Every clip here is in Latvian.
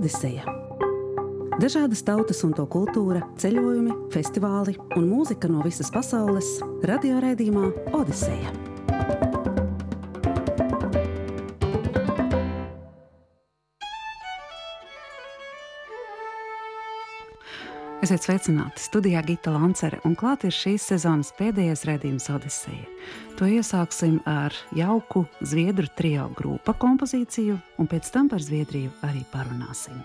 Odiseja. Dažādas tautas un to kultūra, ceļojumi, festivāli un mūzika no visas pasaules - radioraidījumā Odiseja. Esiet sveicināti studijā Gita Lancere, un klāt ir šīs sezonas pēdējais redzējums Odiseja. To iesāksim ar jauku zviedru trio grupa kompozīciju, un pēc tam par Zviedriju arī parunāsim.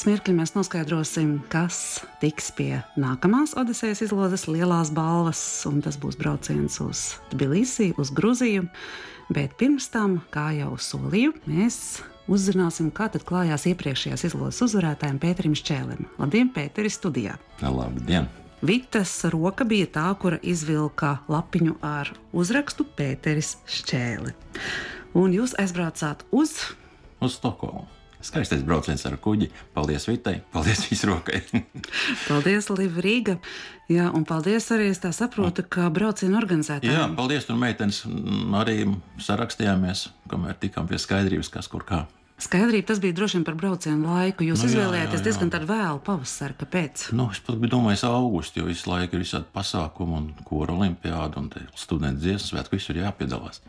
Pēc mirkļa mēs noskaidrosim, kas tiks pie nākamās Odisejas izlozes lielās balvas, un tas būs brauciens uz Tbilisi, uz Gruziju. Bet pirms tam, kā jau solīju, mēs uzzināsim, kā tad klājās iepriekšējās izlozes uzvarētājiem Pēterim Šķēlim. Labdien, Pēteris, studijā! Labdien! Vitas roka bija tā, kura izvilka lapiņu ar uzrakstu Pēteris Šķēli. Un jūs aizbraucāt uz Uz Stokholmu. Skaistais brauciens ar kuģi. Paldies Vitai, paldies Visrokai. Paldies, Līva Rīga. Jā, un paldies arī, es tā saprotu, ka braucienu Jā, organizētājiem. paldies, tur meitenes mm, arī sarakstījāmies, kamēr tikām pie skaidrības, kas kur kā. Skaidrība, tas bija droši vien par braucienu laiku. Jūs Nu, jā, izvēlējāties jā, jā. diezgan tādu vēlu pavasaru. Kāpēc? Nu, es pat biju domājis, augusts, jo visu laiku ir visādi pasākumi, un kora olimpiāda, un studentu dziesmas svētku, visur jāpiedalās.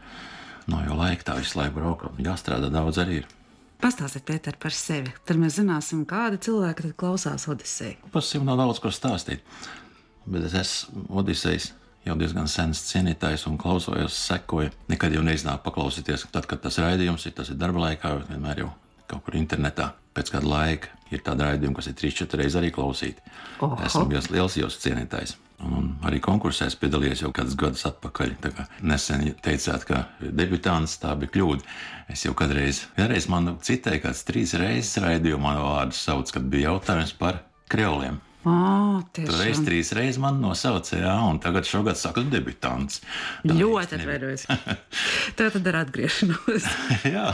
No jau laika tā visu laiku braukam, jāstrādā daudz arī ir. Pastāstiet, Pēter, par sevi. Tad mēs zināsim, kādi cilvēki tad klausās Odiseju. Par sevi nav daudz ko stāstīt. Bet es esmu Odisejs jau diezgan sens cienītājs un klausojos, sekoju. Nekad jau neiznāk paklausīties. Tad, kad tas raidījums ir, tas ir darba laikā, vienmēr jau kaut kur internetā. Pēc kāda laika ir tāda raidījuma, kas ir 3-4 reizes arī klausīti. Oho. Esmu bijis liels jūsu cienītājs. Un arī konkursā es piedalījos jau kādus gadus atpakaļ. Nesen teicāt, ka debitants tā bija kļūda. Es jau kādreiz, vienreiz man citēju, kāds trīs reizes raidījumā manu vārdu sauc, kad bija jautājums par kreoliem. O, Tur reiz trīs reizes man nosauca, jā, un tagad šogad saka debitants. Tā Ļoti atvainojos. Tā tad ir atgriešanās. jā.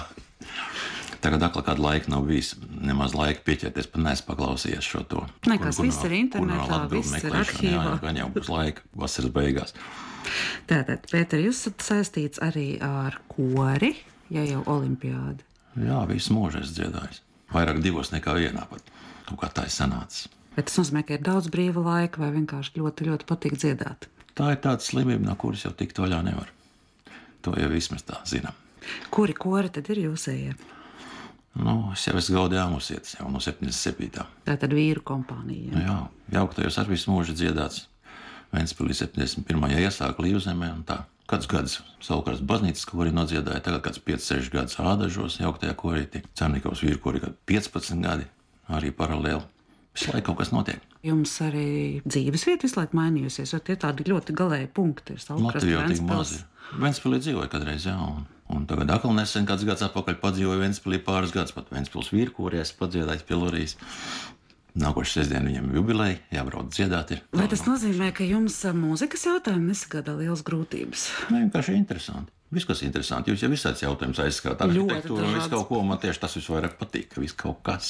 Tagad atkal kādu laiku nav bijis nemaz laika pieķerties, pat neesmu paklausījies šo to. Nekas, viss ir internetā, viss ir arhīvā. Jā, gan jau būs laika vasaras beigās. Tātad, Pēter, jūs esat saistīts arī ar kori, ja jau olimpiāda. Jā, visu mūžu esmu dziedājis. Vairāk divos nekā vienā pat. Kaut kā tā ir sanācis. Bet tas nozīmē, ka ir daudz brīva laika vai vienkārši ļoti, ļoti patīk dziedāt. Tā ir tāda slimība, no kuras jau tikt vaļā nevar. To jau vismaz tā zinām. Kuri kori tad ir jūsējie? Nu, es jau esmu gaudījis jau no 77. Tā tad vīru kompānija. Nu, jā, jauktajos ar visu mūžu dziedāts. Vēnspilī 71. iesāka Līvzemē tā. Kāds gads savukārt baznīcas korī nodziedāja, tagad kāds 5-6 gadus ādažos jauktajā korī, Cernikovs vīru korī, kad 15 gadi arī paralēli. Visu laiku kaut kas notiek. Jums arī dzīves vieta visu laiku mainījusies, vai tie tādi ļoti galēji punkti ir Latvijā jau tik maz Ventspils? ir. Vēnspilī dzīvoja kādreiz, jā. Un, un tagad atkal nesen kāds gads atpakaļ padzīvoja Vēnspilī pāris gadus, pat Vēnspils vīru korī es padziedāju pie Lorijas. Nākošais sestdien viņam ir jubileja, jābrauc dziedāt. Ir. Vai tas nozīmē, ka jums mūzikas jautājumi nesagādā liels grūtības? Nē, vienkārši interesanti. Viss, kas ir interesanti, jūs jau visāds jautājums aizskatāt. Ļoti Arhitektūra un dažāds. kaut ko man tieši tas visvairāk patīk, ka viss kaut kas.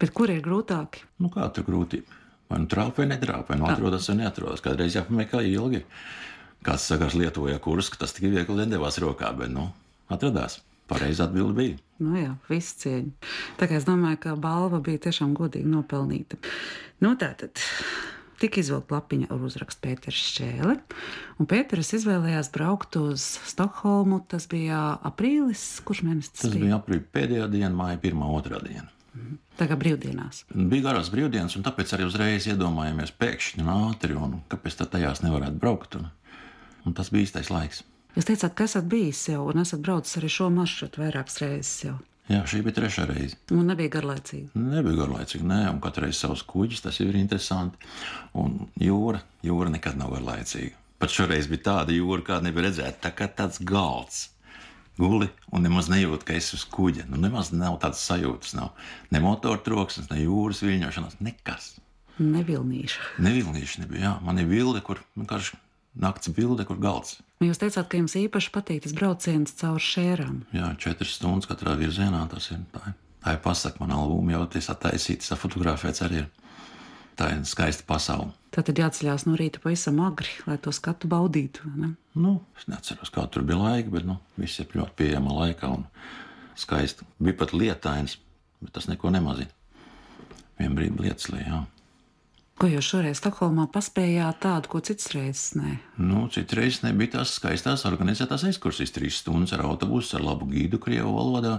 Bet kur ir grūtāk? Nu, kā tur grūtība? Vai nu trāpa vai netrāpa, vai nu atrodas vai neatrodas. Kādreiz jāpameklē ilgi. Kāds sakās Lietuvā, kurš tas tik viegli nedavās rokā, bet nu, atradās. Pareizi atbildi bija. Nu jā, viss cieņa. Tā kā es domāju, ka balva bija tiešām godīgi nopelnīta. Nu, tā tad. Tika izvilkta lapiņa ar uzrakstu Pēters Šķēle, un Pēters izvēlējās braukt uz Stokholmu. Tas bija aprīlis, kurš mēnesis Tas bija aprīļa pēdējā diena, māja pirmā, otrā diena. Tagad brīvdienās. Bija garās brīvdienas, un tāpēc arī uzreiz iedomājāmies pēkšņi un ātri, un kāpēc tad tajās nevarētu braukt. Un, un tas bija īstais laiks. Jūs teicāt, ka esat bijis jau un esat braucis arī šo maršrutu vairākas reizes jau. Jā, šī bija trešā reize. Un nebija garlaicīgi. Nebija garlaicīgi, nē, un katru reizi savs kuģis, tas ir interesanti. Un jūra, jūra nekad nav garlaicīga. Pat šoreiz bija tāda jūra, kāda nebija redzēta. Tā kā tāds galds. Guli un nemaz nejūt, ka esi uz kuģa. Nu, nemaz nav tādas sajūtas. Nav ne motora troksnis, ne jūras viļņošanās, nekas. Nevilnīša. Nevilnīša nebija. Jā. Man ir bilde, kur vienkārši nakts bilde, kur galds. Jūs teicāt, ka jums īpaši patīk tas brauciens caur šērām. Jā, četras stundas katrā virzienā tas ir. Tā ir, tā ir pasaka, man albumi jau tas attaisīts, fotografēts arī ir. Tā ir skaista pasaule. Tad jāceļās no rīta pavisam agri, lai to skatu baudītu. Ne? Nu, es neatceros, kā tur bija laika, bet nu, viss ir ļoti pieejama laikā un skaisti. Bija pat lietains, bet tas neko nemazina. Vienu brīdi lietas lejā. Ko jūs šoreiz Stokholmā paspējāt tādu, ko citas reizes nē? Nu, citreiz nebija tās skaistās organizētās ekskursijas, trīs stundas ar autobusu, ar labu gīdu Krievu valodā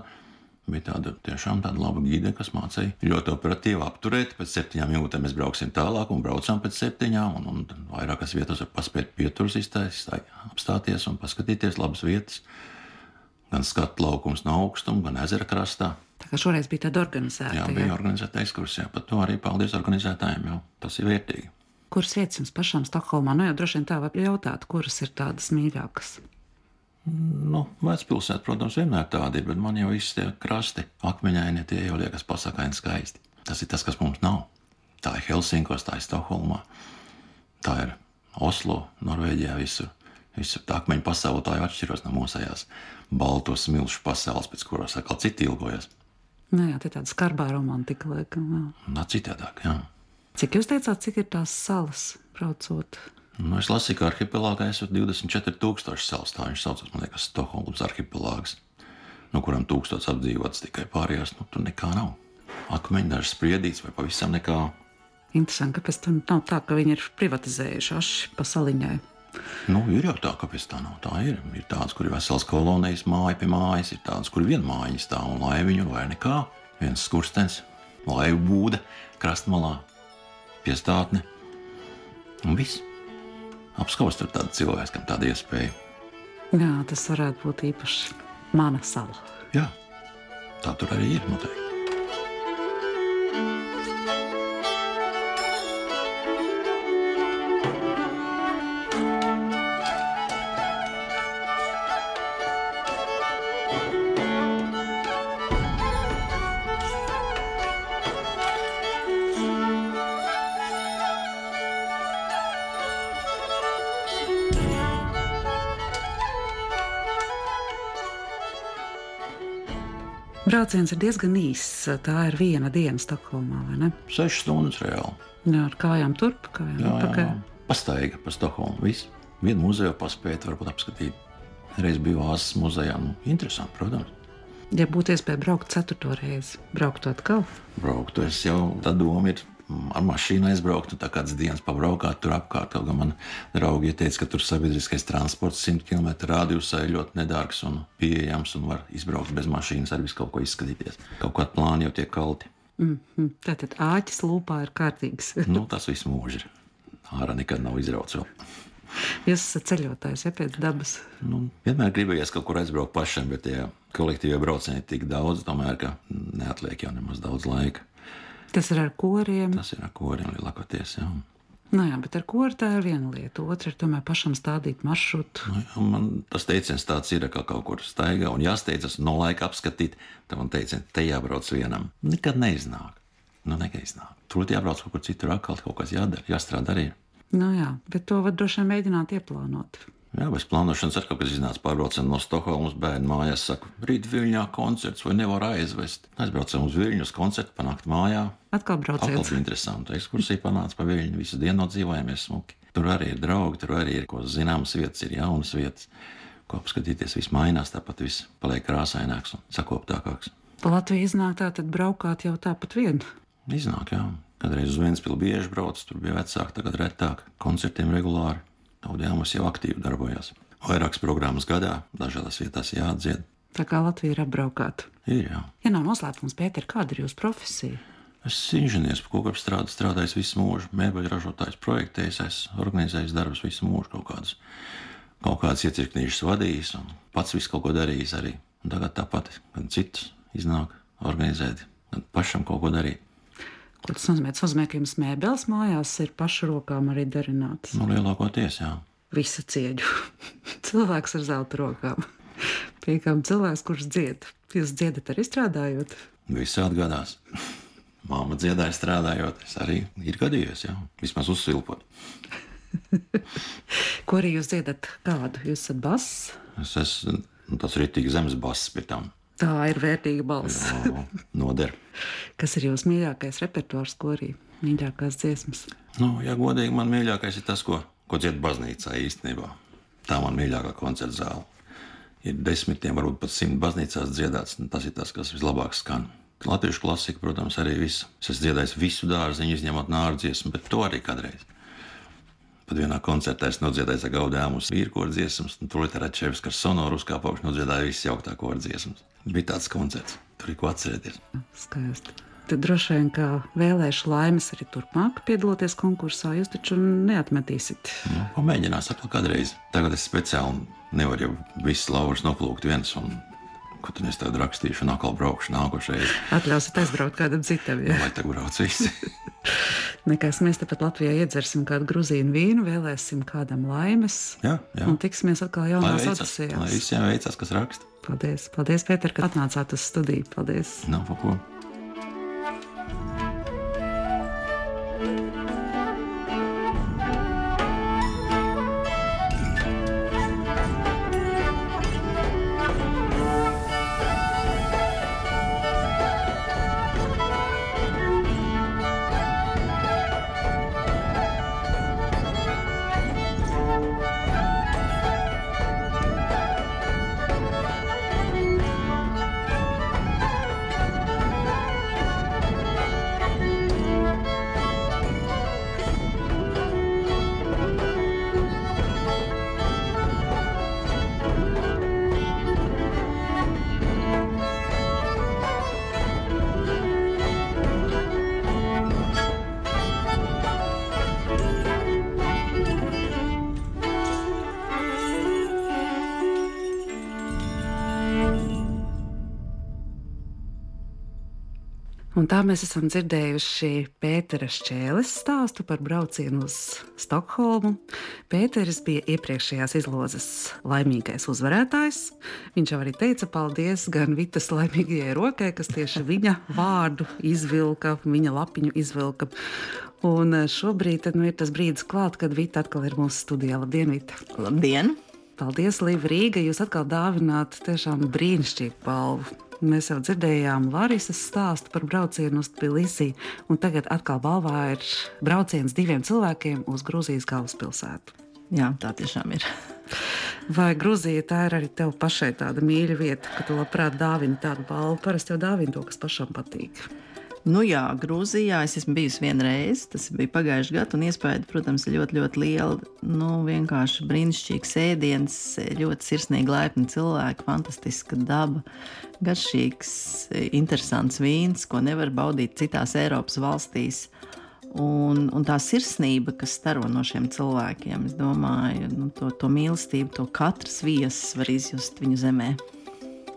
bija tāda tiešām tāda laba gide, kas mācīja ļoti operatīvi apturēt. Pēc septiņām minūtēm mēs brauksim tālāk, un braucām pēc septiņām. Un, un vairākas vietas var paspēt pieturas iztaisīt, apstāties un paskatīties labas vietas. Gan skatu laukums no augstuma, gan ezera krastā. Tā kā šoreiz bija tāda organizēta. Jā, bija jā. organizēta ekskursija. Par to arī paldies organizētājiem. Jau. Tas ir vērtīgi. Kuras vietas jums pašam Stokholmā? Nu, jau droši vien tā var jautāt, kuras ir tādas mīļākas. Nu, Vecpilsēta, protams, vienmēr tāda ir, bet man jau viss tie krasti, akmeņaini, tie jau liekas pasakaini skaisti. Tas ir tas, kas mums nav. Tā ir Helsinkos, tā ir Stokholmā, tā ir Oslo, Norvēģijā, visur. Visur tā akmeņu pasaule tā jau atšķiras no mūsējās balto smilšu pasaules, pēc kurās atkal citi ilgojas. Nu jā, tā ir tāda skarbā romantika, laikam. Nā, citādāk, jā. Cik jūs teicāt, cik ir tās salas braucot? Nu, es lasīju, ka arhipelāgā esat 24,000 salas. Tā viņš saucas, man liekas, Stokholmas arhipelāgs, no kurām tūkstots apdzīvots tikai pārējās. Nu, tur nekā nav. Akmeņi dažs spriedīts vai pavisam nekā. Interesanti, kāpēc tur nav tā, ka viņi ir privatizējuši aši pa saliņai. Nu, ir jau tā, kāpēc tā nav. Tā ir. Ir tādas, kur ir veselas kolonijas, māja pie mājas, ir tādas, kur viena māja stāv un laiviņu vai nekā. Viens skurstenis, laivu būda, krastmalā, piestātne un viss apskaust ar tādu cilvēku, kam tāda iespēja. Jā, tas varētu būt īpaši mana sala. Jā, tā tur arī ir noteikti. Brauciens ir diezgan īss. Tā ir viena diena Stokholmā, vai ne? Sešas stundas reāli. Jā, ar kājām turp, kājām jā, jā, jā. Pastaiga pa Stokholmu. Viss. Vienu muzeju paspēt, varbūt apskatīt. Reiz bija Vāzes muzejā. Nu, interesanti, protams. Ja būtu iespēja braukt ceturto reizi, braukt atkal? Braukt, es jau tā doma ir ar mašīnu aizbraukt, un tā kādas dienas pabraukāt tur apkārt. Kaut gan man draugi teica, ka tur sabiedriskais transports 100 km radiusā ir ļoti nedārgs un pieejams, un var izbraukt bez mašīnas, arī visu kaut ko izskatīties. Kaut kādi plāni jau tiek kalti. Mm -hmm. Tātad āķis lūpā ir kārtīgs. nu, tas viss mūžs ir. Ārā nekad nav izrauts vēl. Jūs esat ceļotājs, ja pēc dabas. Nu, vienmēr gribējies kaut kur aizbraukt pašam, bet tie kolektīvie braucieni ir tik daudz, tomēr, ka neatliek jau nemaz daudz laika. Tas ir ar koriem. Tas ir ar koriem lielākoties. Jā. Nu jā, bet ar koru tā ir viena lieta. Otra ir tomēr pašam stādīt maršrutu. Nu, jā, man tas teiciens tāds ir, ka kaut kur staigā un jāsteidzas no laika apskatīt. Tad man teica, te jābrauc vienam. Nekad neiznāk. Nu, nekad iznāk. Tur jābrauc kaut kur citur, atkal kaut kas jādara, jāstrādā arī. Nu jā, bet to var droši vien mēģināt ieplānot. Jā, bez plānošanas ar kas iznāca pārbraucam no Stokholmas bērnu mājās. Saku, rīt Viļņā koncerts vai nevar aizvest. Aizbraucam uz Viļņu uz koncertu, panākt mājā. Atkal brauciet. Atkal bija interesanti. Ekskursija panāca pa Viļņu, visu dienu nodzīvojāmies smuki. Tur arī ir draugi, tur arī ir ko zināmas vietas, ir jaunas vietas, ko apskatīties. Viss mainās, tāpat viss paliek krāsaināks un sakoptākāks. Pa Latviju iznāk tā, tad braukāt jau tāpat vien. Iznāk, jā. Kādreiz uz Vēnspili bieži brauc, tur bija vecāki, tagad retāk, koncertiem regulāri. Audēmas jau aktīvi darbojas. Vairākas programmas gadā, dažādās vietās jāatdzied. Tā kā Latvija ir apbraukāta. Ir jau. Ja nav noslēpums, Pēter, kāda ir jūsu profesija? Es esmu inženieris, apstrādi strādājis visu mūžu, mēbeļu ražotājs, projektējis, esmu organizējis darbus visu mūžu, kaut kādas, kaut kādas iecirknīšas vadījis un pats visu kaut ko darījis arī. Un tagad tāpat, gan citus iznāk organizēt, gan pašam kaut ko darīt. Ko tas nozīmē? Tas nozīmē, ka jums mēbeles mājās ir pašu rokām arī darinātas. Nu, lielākoties, jā. visu cieņu. cilvēks ar zelta rokām. Piekām cilvēks, kurš dzied. Jūs dziedat arī strādājot? Visi atgādās. Māma dziedāja strādājot, es arī ir gadījies, jā, vismaz uzsilpot. Ko arī jūs dziedat? Kādu? Jūs esat bass? Es esmu nu, tāds rītīgi zemes bass pie tam. Tā ir vērtīga balss. Noder. Kas ir jūsu mīļākais repertuārs, ko arī mīļākās dziesmas? Nu, ja godīgi, man mīļākais ir tas, ko, ko dzied baznīcā īstenībā. Tā man mīļākā koncerta zāle. Ir desmitiem, varbūt pat simt baznīcās dziedāts, tas ir tas, kas vislabāk skan. Latviešu klasika, protams, arī visu. Es esmu dziedājis visu dārziņu, izņemot nārdu dziesmu, bet to arī kādreiz. Pat vienā koncertā es nodziedāju za gaudējumus vīrkoru dziesmas, un tur literāri čevs, kas sonoru uzkāpauši nodziedāja visas jauktāk koru dziesmas. Bija tāds koncerts, tur ir ko atcerēties. Skaisti. Tad droši vien, ka vēlēšu laimes arī turpmāk piedaloties konkursā, jūs taču neatmetīsiet. Nu, pamēģinās atkal kādreiz. Tagad es speciāli nevaru jau visas laurus noplūkt viens un ko tad es tādu rakstīšu, un atkal braukšu nākošais. Atļausiet aizbraukt kādam citam. Ja? Lai tagad brauc visi. Nekas mēs tepat Latvijā iedzersim kādu grūzīnu vīnu, vēlēsim kādam laimes. Jā, jā. Un tiksimies atkal jaunās odisējās. Lai visiem veicas, kas raksta. Paldies, paldies Pēter, ka atnācāt uz studiju. Paldies. Nav pa ko. Mēs esam dzirdējuši Pētera Šķēles stāstu par braucienu uz Stokholmu. Pēteris bija iepriekšējās izlozes laimīgais uzvarētājs. Viņš jau arī teica paldies gan Vitas laimīgajai rokai, kas tieši viņa vārdu izvilka, viņa lapiņu izvilka. Un šobrīd nu, ir tas brīdis klāt, kad Vita atkal ir mūsu studijā. Labdien, Vita! Labdien! Paldies, Līva Rīga! Jūs atkal dāvināt tiešām brīnišķīgu balvu. Mēs jau dzirdējām Lārisas stāstu par braucienu uz Tbilisi, un tagad atkal balvā ir brauciens diviem cilvēkiem uz Grūzijas galvaspilsētu. Jā, tā tiešām ir. Vai Grūzija tā ir arī tev pašai tāda mīļa vieta, ka tu labprāt dāvini tādu balvu? Parasti jau dāvini to, kas pašam patīk. Nu jā, Grūzijā es esmu bijusi vienreiz. Tas bija pagājušajā gadā, un iespēja, protams, ir ļoti, ļoti liela. Nu, vienkārši brīnišķīgs ēdiens, ļoti sirsnīgi, laipni cilvēki, fantastiska daba, garšīgs, interesants vīns, ko nevar baudīt citās Eiropas valstīs. Un, un tā sirsnība, kas staro no šiem cilvēkiem, es domāju, nu, to, to mīlestību, to katrs viesis var izjust viņu zemē.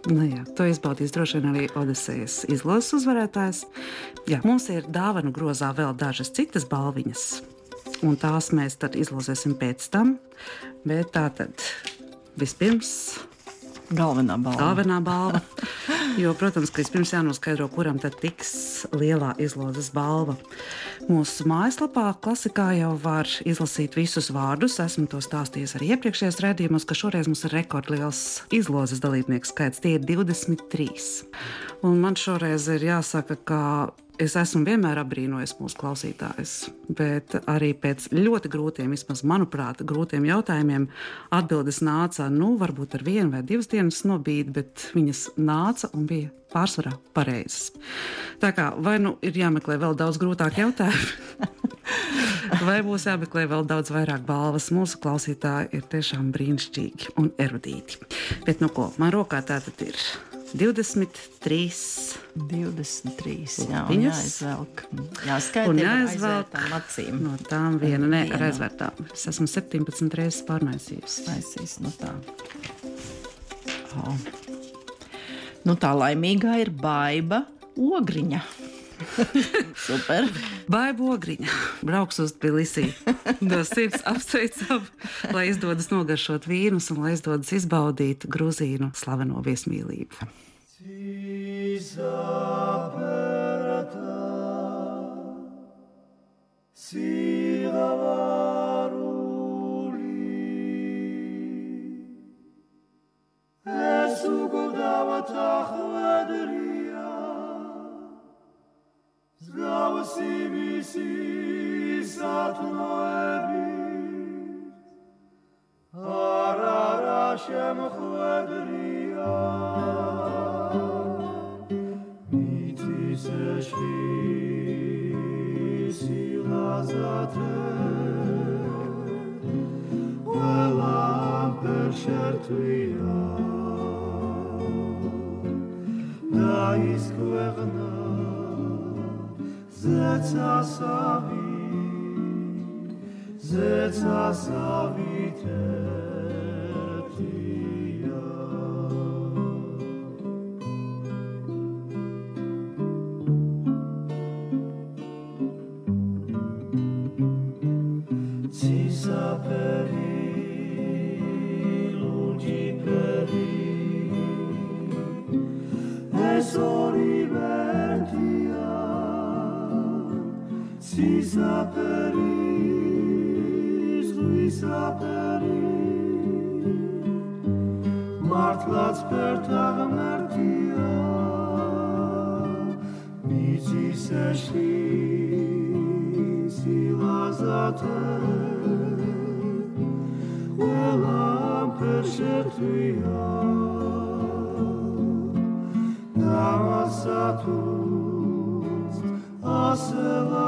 Nu jā, to izbaudīs droši vien arī Odisejas izlases uzvarētājs. Jā, mums ir dāvanu grozā vēl dažas citas balviņas, un tās mēs tad izlozēsim pēc tam. Bet tā tad vispirms Galvenā balva. Galvenā balva. Jo, protams, ka vispirms jānoskaidro, kuram tad tiks lielā izlozes balva. Mūsu mājaslapā klasikā jau var izlasīt visus vārdus. Esmu to stāstījis arī iepriekšējos redzējumos, ka šoreiz mums ir rekordliels izlozes dalībnieku skaits. Tie ir 23. Un man šoreiz ir jāsaka, ka es esmu vienmēr apbrīnojis mūsu klausītājus, bet arī pēc ļoti grūtiem, vismaz manuprāt, grūtiem jautājumiem, atbildes nāca, nu, varbūt ar vienu vai divas dienas nobīdi, bet viņas nāca un bija pārsvarā pareizas. Tā kā vai nu ir jāmeklē vēl daudz grūtāk jautājumi, vai būs jāmeklē vēl daudz vairāk balvas. Mūsu klausītāji ir tiešām brīnišķīgi un erudīti. Bet, nu ko, man rokā tā tad ir 23. 23. Jā, jāizvelk. Jāskaita, jāizvelk acīm. No tām viena, ne, ar aizvērtām. Es esmu 17 reizes pārnaisījusi. Aizsīs, nu tā. Oh. Nu tā laimīgā ir baiva ogriņa. Super. Vai Bogriņa brauks uz Tbilisī. No sirds apsveicam, lai izdodas nogaršot vīnus un lai izdodas izbaudīt Gruzīnu slaveno viesmīlību. Es ugodava მსგავსი მისი სათნოები არ არა შემხვედრია მიწის ეშხი სილაზათე ყველა ამპერ შერთვია და ის ქვეყნა Zeca savi Zeca savi awesome.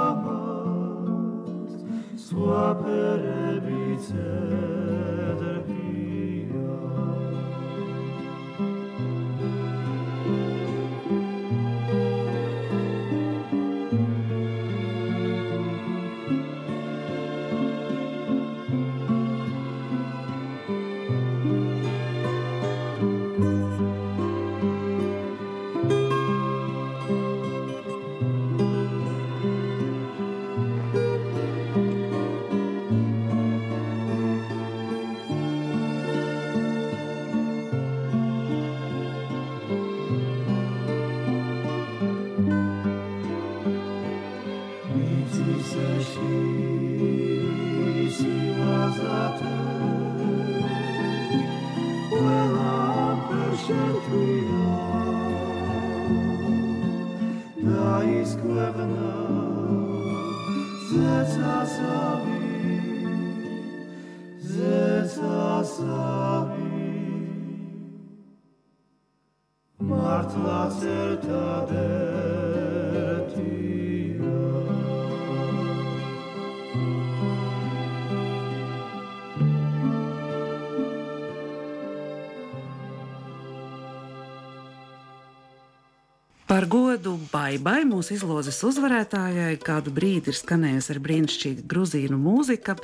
Par godu Baibai mūsu izlozes uzvarētājai kādu brīdi ir skanējusi ar brīnišķīgu gruzīnu mūziku,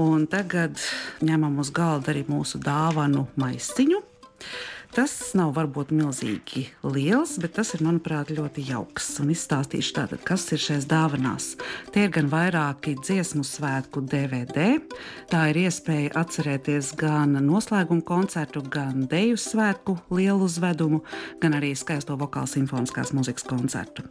un tagad ņemam uz galda arī mūsu dāvanu maisiņu. Tas nav varbūt milzīgi liels, bet tas ir, manuprāt, ļoti jauks. Un izstāstīšu tātad, kas ir šajās dāvanās. Tie ir gan vairāki dziesmu svētku DVD. Tā ir iespēja atcerēties gan noslēguma koncertu, gan deju svētku lielu uzvedumu, gan arī skaisto vokālu simfoniskās mūzikas koncertu.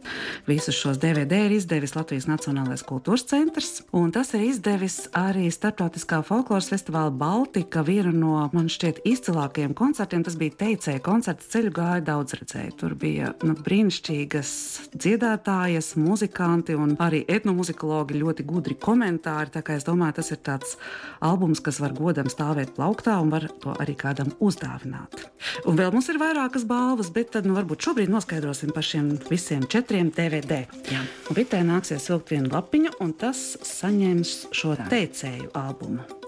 Visus šos DVD ir izdevis Latvijas Nacionālais kultūras centrs, un tas ir izdevis arī Startautiskā folkloras festivāla Baltika. Viena no man šķiet izcilākajiem koncertiem tas bija teicēja koncerts ceļu gāja daudz redzēju. Tur bija nu, brīnišķīgas dziedātājas, muzikanti un arī etnomuzikologi ļoti gudri komentāri. Tā kā es domāju, tas ir tāds albums, kas var godam stāvēt plauktā un var to arī kādam uzdāvināt. Un vēl mums ir vairākas balvas, bet tad nu, varbūt šobrīd noskaidrosim par šiem visiem četriem DVD. Jā. Un Vitē nāksies vilkt vienu lapiņu, un tas saņems šo teicēju albumu.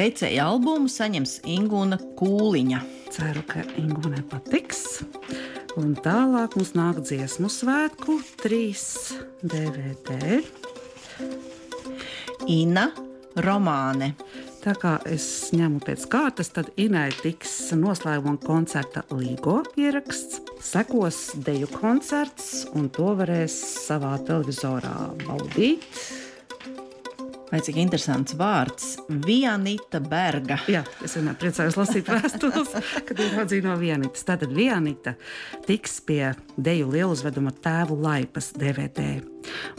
Teicēja albumu saņems Ingūna Kūliņa. Ceru, ka Ingūnai patiks. Un tālāk mums nāk dziesmu svētku, trīs DVD. Ina Romāne. Tā kā es ņemu pēc kārtas, tad Inai tiks noslēguma koncerta Līgo ieraksts, sekos deju koncerts, un to varēs savā televizorā baudīt. Vai cik interesants vārds - Vianita Berga. Jā, es vienmēr priecājos lasīt vēstules, kad ieraudzīju no vienītas. Tātad vienīta tiks pie deju lieluzveduma tēvu laipas DVD.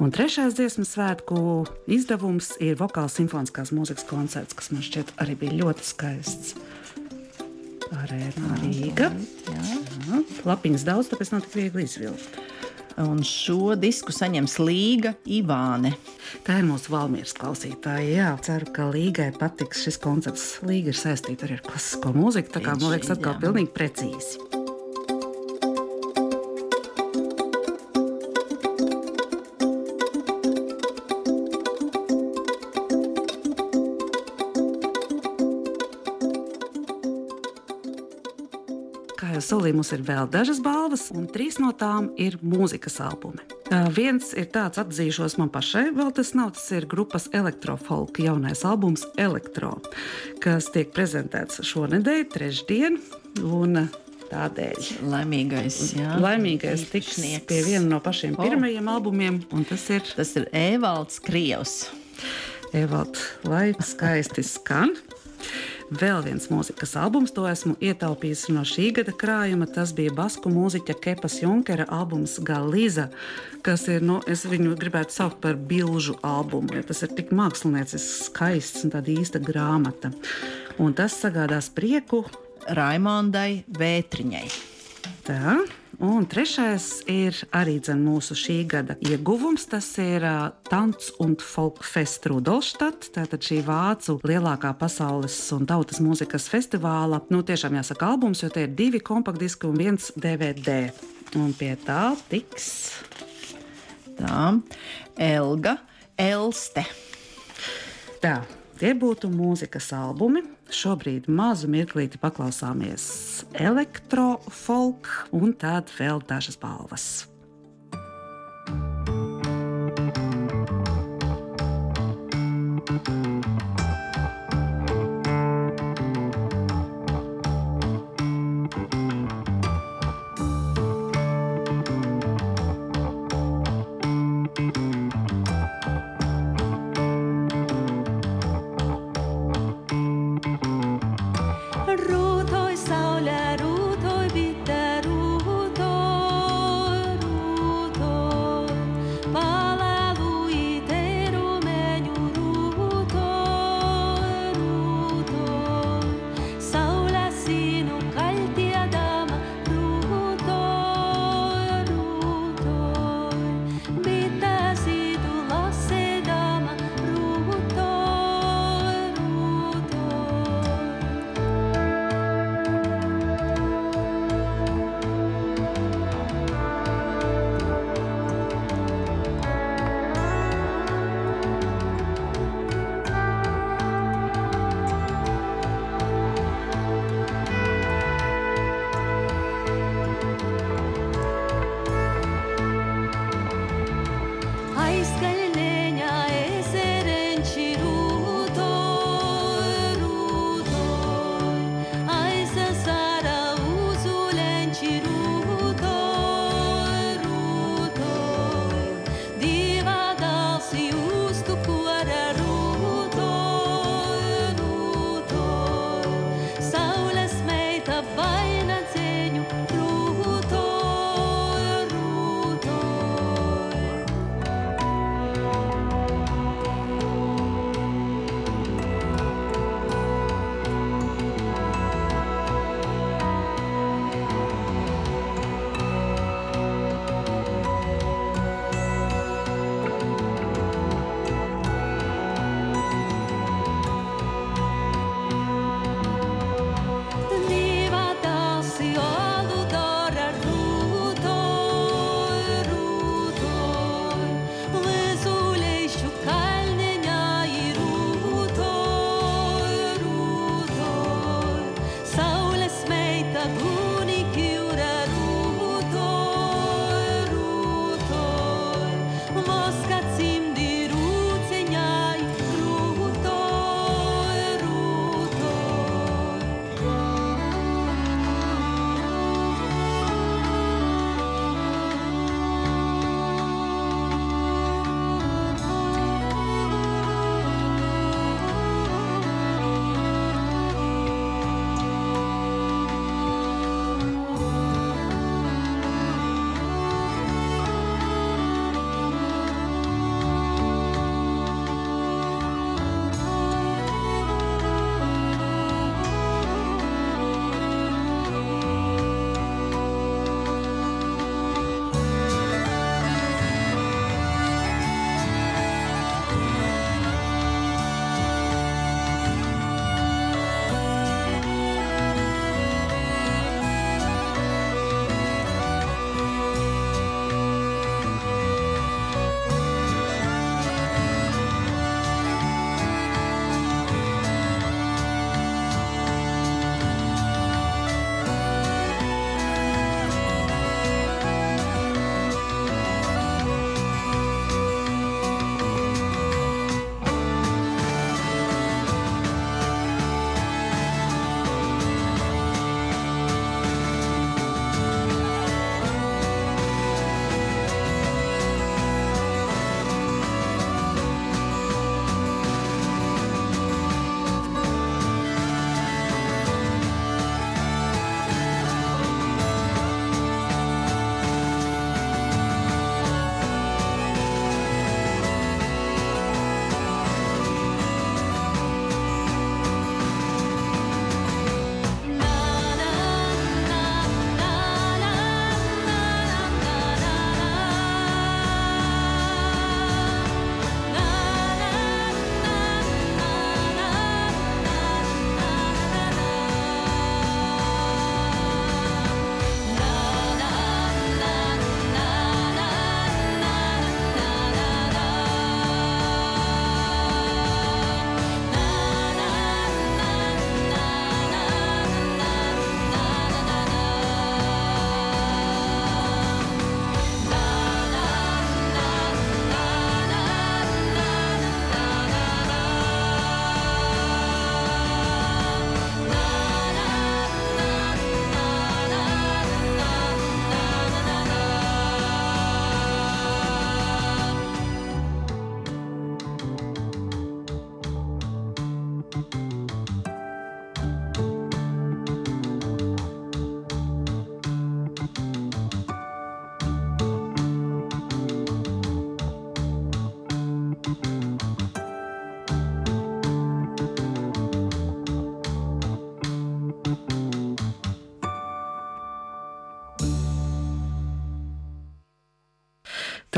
Un trešais dziesmu svētku izdevums ir vokāls simfoniskās mūzikas koncerts, kas man šķiet arī bija ļoti skaists. Arēna Rīga. Jā. Lapiņas daudz, tāpēc nav tik viegli izvilkt. Un šo disku saņems Līga Ivāne. Tā ir mūsu valmīras klausītāja. Jā, ceru, ka Līgai patiks šis koncerts. Līga ir saistīta arī ar klasisko mūziku, tā kā man liekas, atkal Jā. pilnīgi precīzi. Solīju, mums ir vēl dažas balvas, un trīs no tām ir mūzikas albumi. Uh, viens ir tāds, atzīšos man pašai, vēl tas nav. Tas ir grupas elektrofolka jaunais albums Elektro, kas tiek prezentēts šonadēļ, trešdien. Un tādēļ Laimīgais, jā, laimīgais tiks pie viena no pašiem O. pirmajiem albumiem, un tas ir Tas ir Evalds Krievs. Evalds, lai skaisti skan. Vēl viens mūzikas albums, to esmu ietaupījis no šī gada krājuma. Tas bija basku mūziķa Kepas Junkera albums Galiza, kas ir, nu, es viņu gribētu saukt par bilžu albumu, jo tas ir tik māksliniecisks, skaists un tāda īsta grāmata. Un tas sagādās prieku. Raimondai Vētriņai. Tā. Un trešais ir arī mūsu šī gada ieguvums. Tas ir uh, Tants un Folkfest Rudolstadt. Tātad šī vācu lielākā pasaules un tautas mūzikas festivāla. Nu, tiešām jāsaka albums, jo tie ir divi kompaktdiski un viens DVD. Un pie tā tiks. Tā Elga Elste. Tā, tie būtu mūzikas albumi. Šobrīd mazu mirklīti paklausāmies elektrofolk un tad vēl dažas balvas. Ruutoi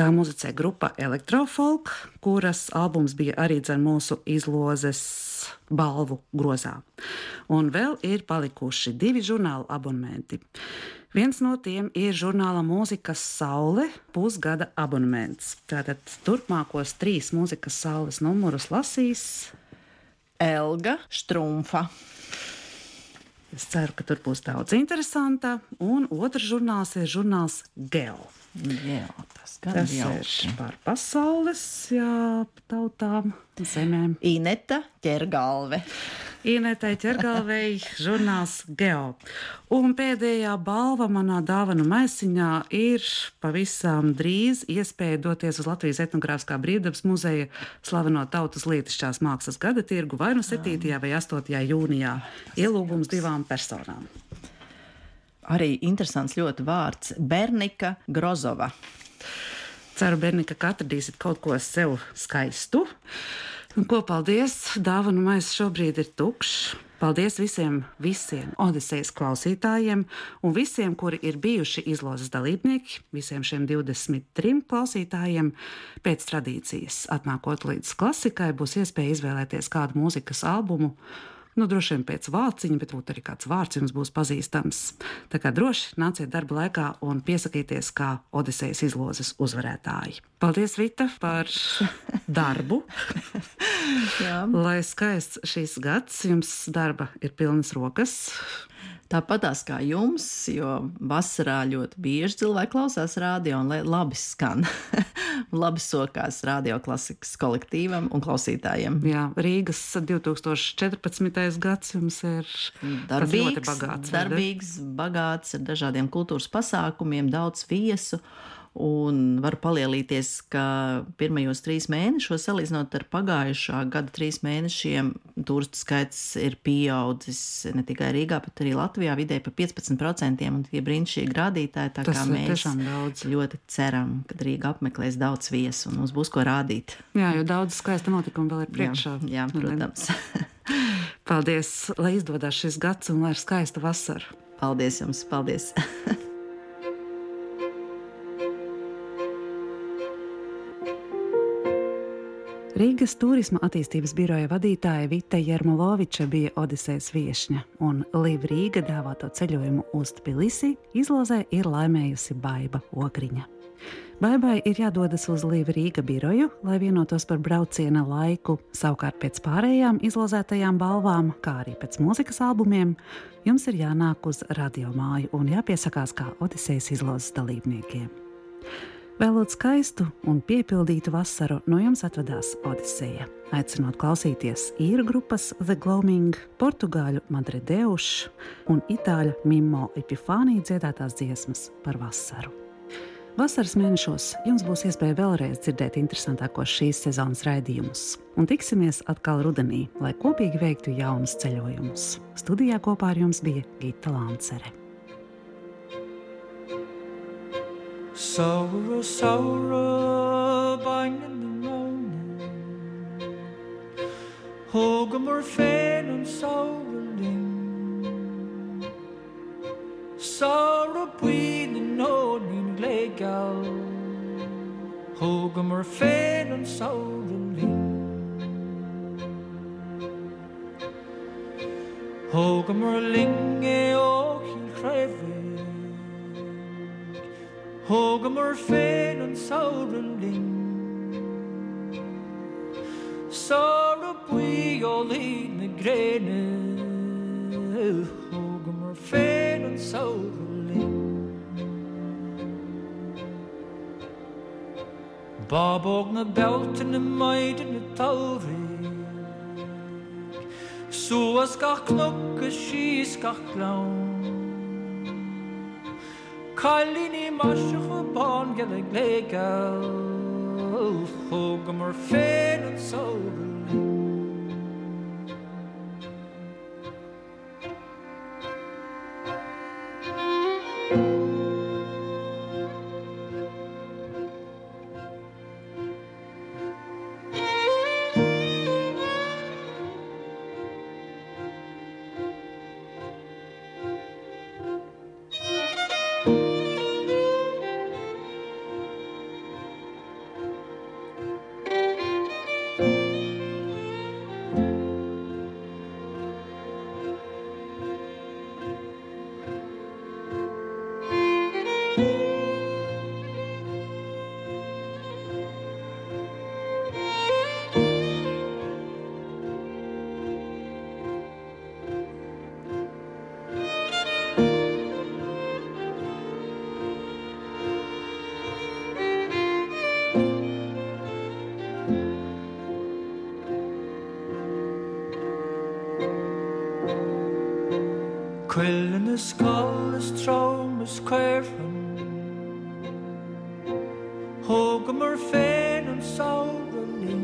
Tā muzicē grupa Electrofolk, kuras albums bija arī dzen mūsu izlozes balvu grozā. Un vēl ir palikuši divi žurnāla abonementi. Viens no tiem ir žurnāla mūzikas saule pusgada abonements. Tātad turpmākos trīs mūzikas saules numurus lasīs. Elga Štrumfa. Es ceru, ka tur būs daudz interesanta. Un otrs žurnāls ir žurnāls Geo. Jā, tas Tas ir par pasaules jā, tautām, zemēm. Ineta ķergalve. Inētai ķergalvei žurnāls Geo. Un pēdējā balva manā dāvanu maisiņā ir pavisam drīz iespēja doties uz Latvijas etnogrāfiskā brīvdabas muzeja slaveno tautas lietišķās mākslas gada tirgu vai nu 7. vai 8. jūnijā. Ielūgums divām personām. Arī interesants ļoti vārds - Bernika Grozova. Ceru, Berni, ka atradīsiet kaut ko sev skaistu. Un ko paldies! Dāvanu maisa šobrīd ir tukšs. Paldies visiem, visiem Odisejas klausītājiem un visiem, kuri ir bijuši izlozes dalībnieki, visiem šiem 23 klausītājiem. Pēc tradīcijas, atnākot līdz klasikai, būs iespēja izvēlēties kādu mūzikas albumu. Nu, droši vien pēc vāciņa, bet varbūt arī kāds vārds jums būs pazīstams. Tā kā droši nāciet darba laikā un piesakieties kā Odisejas izlozes uzvarētāji. Paldies, Vita, par darbu! Lai skaists šīs gads, jums darba ir pilnas rokas. Tāpatās kā jums, jo vasarā ļoti bieži cilvēki klausās radio un labi skan. labi sokās radio klasikas kolektīvam un klausītājiem. Jā, Rīgas 2014. gads jums ir tāds ļoti bagāts. darbīgs, bagāts ar dažādiem kultūras pasākumiem, daudz viesu. Un var palielīties, ka pirmajos trīs mēnešos, salīdzinot ar pagājušā gada trīs mēnešiem, turistu skaits ir pieaudzis ne tikai Rīgā, bet arī Latvijā vidēji par 15%. Un tie brīnišķīgi rādītāji, tā Tas kā mēs ļoti ceram, ka Rīga apmeklēs daudz viesu un mums būs ko rādīt. Jā, jo daudz skaista notikuma vēl ir priekšā. Jā, jā protams. Paldies, lai izdodas šis gads un lai ir skaista vasara. Paldies jums! Paldies! Rīgas turisma attīstības biroja vadītāja Vita Jermoloviča bija Odisejas viesņa, un Līva Rīga dāvāto ceļojumu uz Tbilisi izlozē ir laimējusi Baiva Ogriņa. Baibai ir jādodas uz Līva Rīga biroju, lai vienotos par brauciena laiku. Savukārt pēc pārējām izlozētajām balvām, kā arī pēc mūzikas albumiem, jums ir jānāk uz radiomāju un jāpiesakās kā Odisejas izlozes dalībniekiem. Vēlot skaistu un piepildītu vasaru, no jums atvedās Odiseja. Aicinot klausīties īru grupas The Gloaming, portugāļu Madrideušu un itāļu Mimo Epifāniju dziedātās dziesmas par vasaru. Vasaras mēnešos jums būs iespēja vēlreiz dzirdēt interesantākos šīs sezonas raidījumus, un tiksimies atkal rudenī, lai kopīgi veiktu jaunus ceļojumus. Studijā kopā ar jums bija Gita Lancere. Sorrow, sorrow, bang in the morning. Hogamor fain and sorrowing. Sorrow bwyd yn nod ni'n glegal. Hogamor fain and sorrowing. Hogamor linge o'ch i'n crefydd. Huwag morfe nun saurunding Sarapui oli na grene. Huwag morfe nun saurunding Babog na belten na maiden na tauri Suas gach knokke, schies gach glaun Calíní marse chupáin ge ag léigeil Thóga mar féan an sógan. the skal is trouw me squaren Hoge mar féin an saoran lin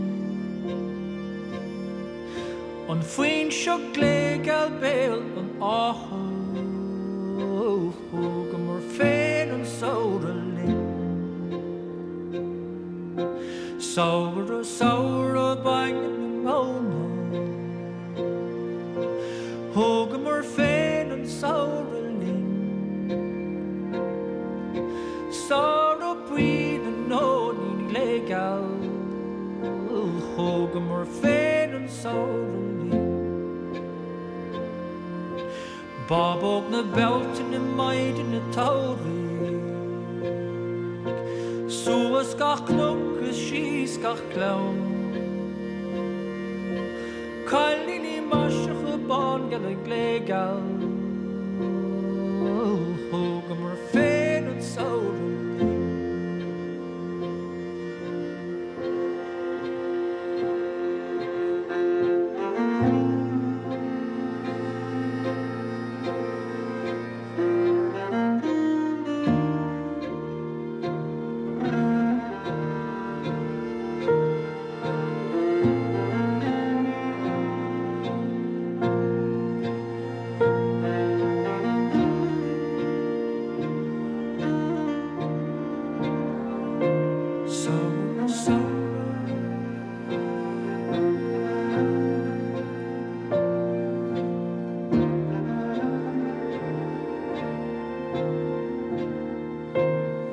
An faoin seo on béal an áha Hoge and féin an saoran Sorrowing, Sorrow breathing no need legal. Hogum or fading sorrowly. Bob og na belten i meiden i tauri. Sua ska knokka, she ska clown. Kallin i marsjach barn them are fed and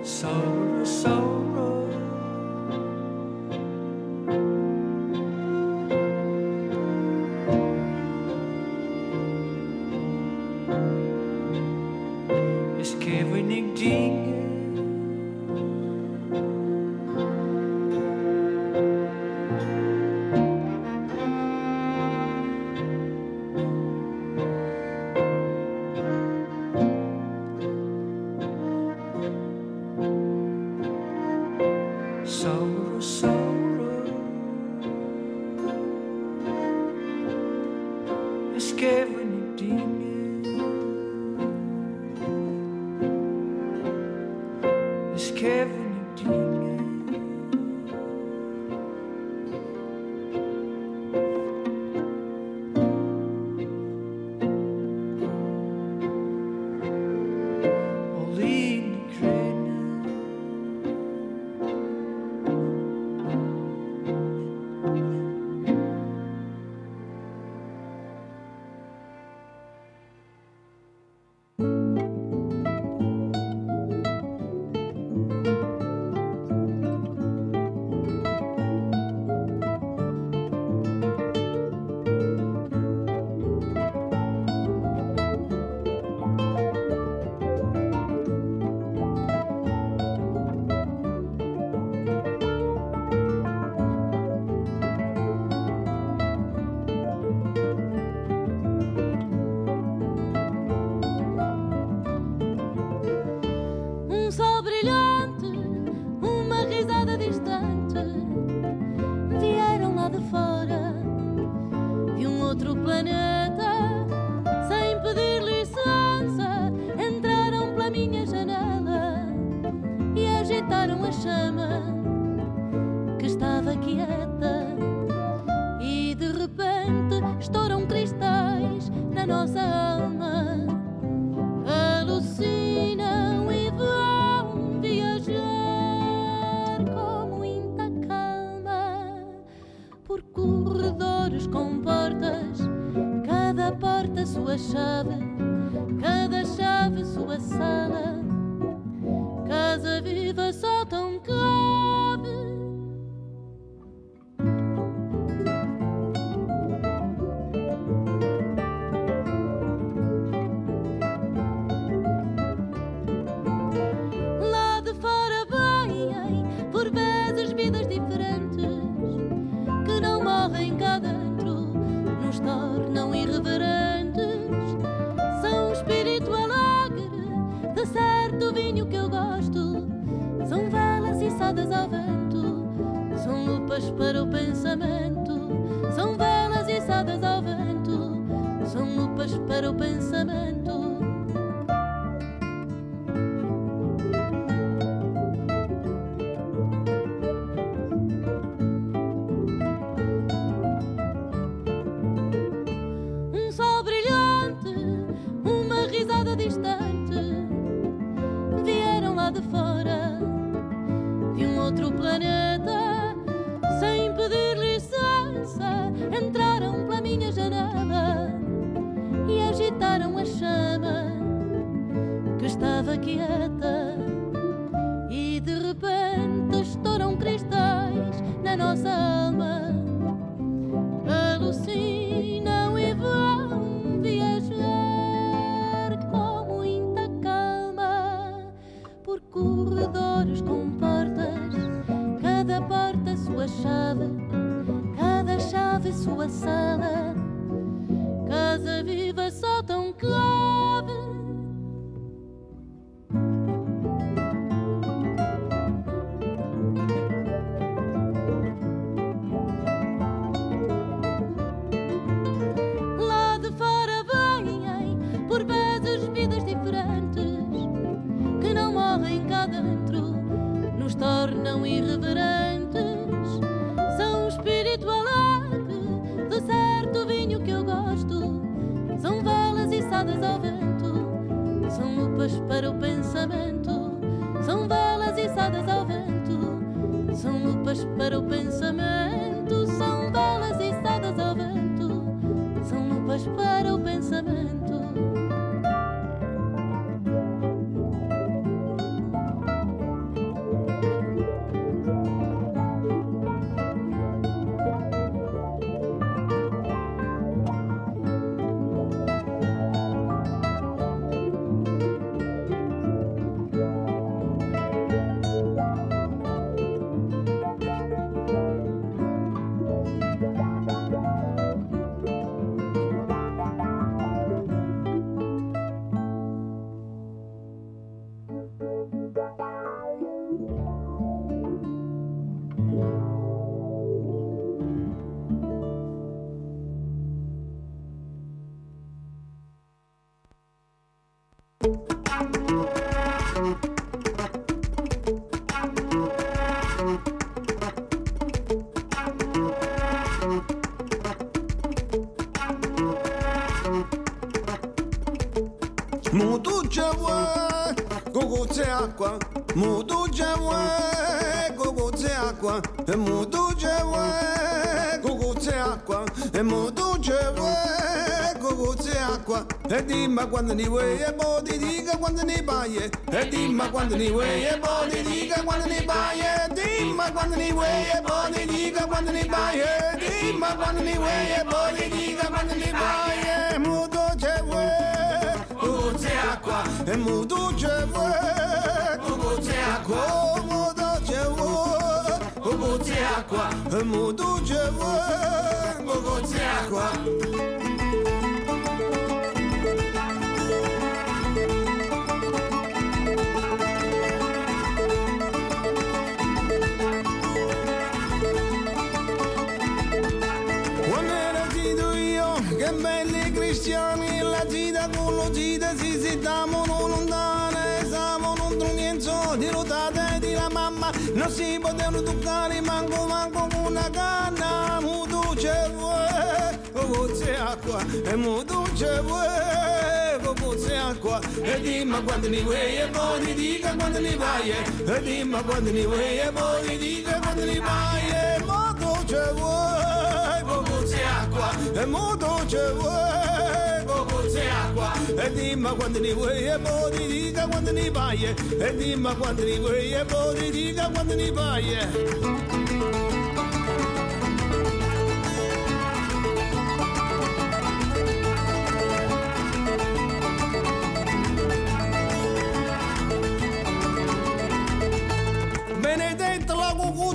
So claro pensamento. Mutu cewe, gogoțe aqua Mutu cewe, gogoțe aqua E dimma quando ni vuoi e poi ti dica quando ni vai E dimma quando ni vuoi e poi ti dica quando ni vai E dimma quando ni vuoi e poi ti dica quando ni vai E dimma quando ni vuoi e poi ti dica quando ni vai E mutu cewe Cucuțe aqua, e mutu ce quoi, un mot d'où je veux, quoi. Potevano toccare manco manco una canna, mutu ce vuoi, cocozze acqua, e mutu ce vuoi, cocozze acqua, e dimmi quando ne vuoi e poi dica quando ne vai, e dimmi quando ne vuoi e poi dica quando ne vai, e mutu ce vuoi, cocozze acqua, e mutu ce vuoi, cocozze acqua, e dimmi quando ne vuoi e poi dica quando ne vai, e dimmi quando ne vuoi e poi dica quando ne vai.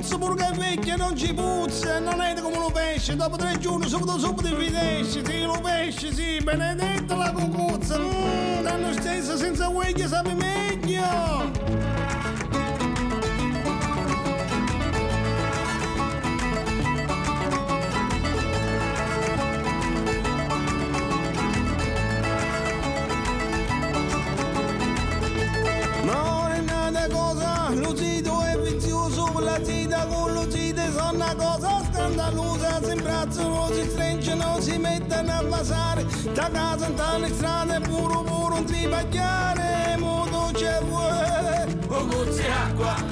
Cucuzza pure che vecchia non ci puzza Non è come lo pesce Dopo tre giorni subito subito ti fidesci Sì lo pesce sì Benedetta la cucuzza Mmm Danno stesso senza vecchia sape meglio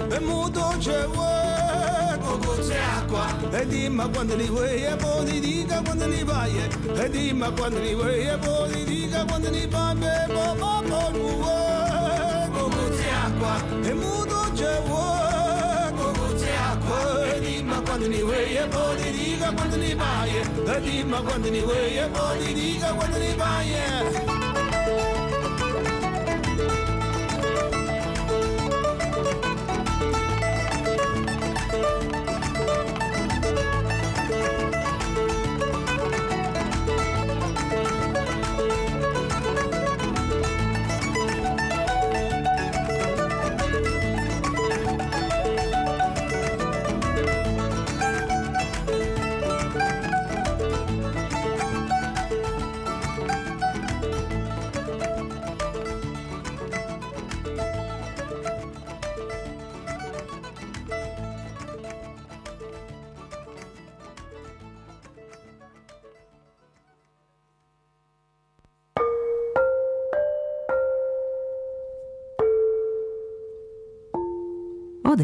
e muto c'è vuoi, cocozze acqua, e dimmi quando li vuoi e poi ti dica quando li vai, e dimmi quando li vuoi e poi ti dica quando li vai, e poi poi vuoi, cocozze acqua, e muto c'è vuoi, cocozze acqua, e dimmi quando quando ni veie, poi dica quando ni vai, e dimmi quando ni veie, poi dica quando ni vai.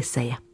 Odiseja.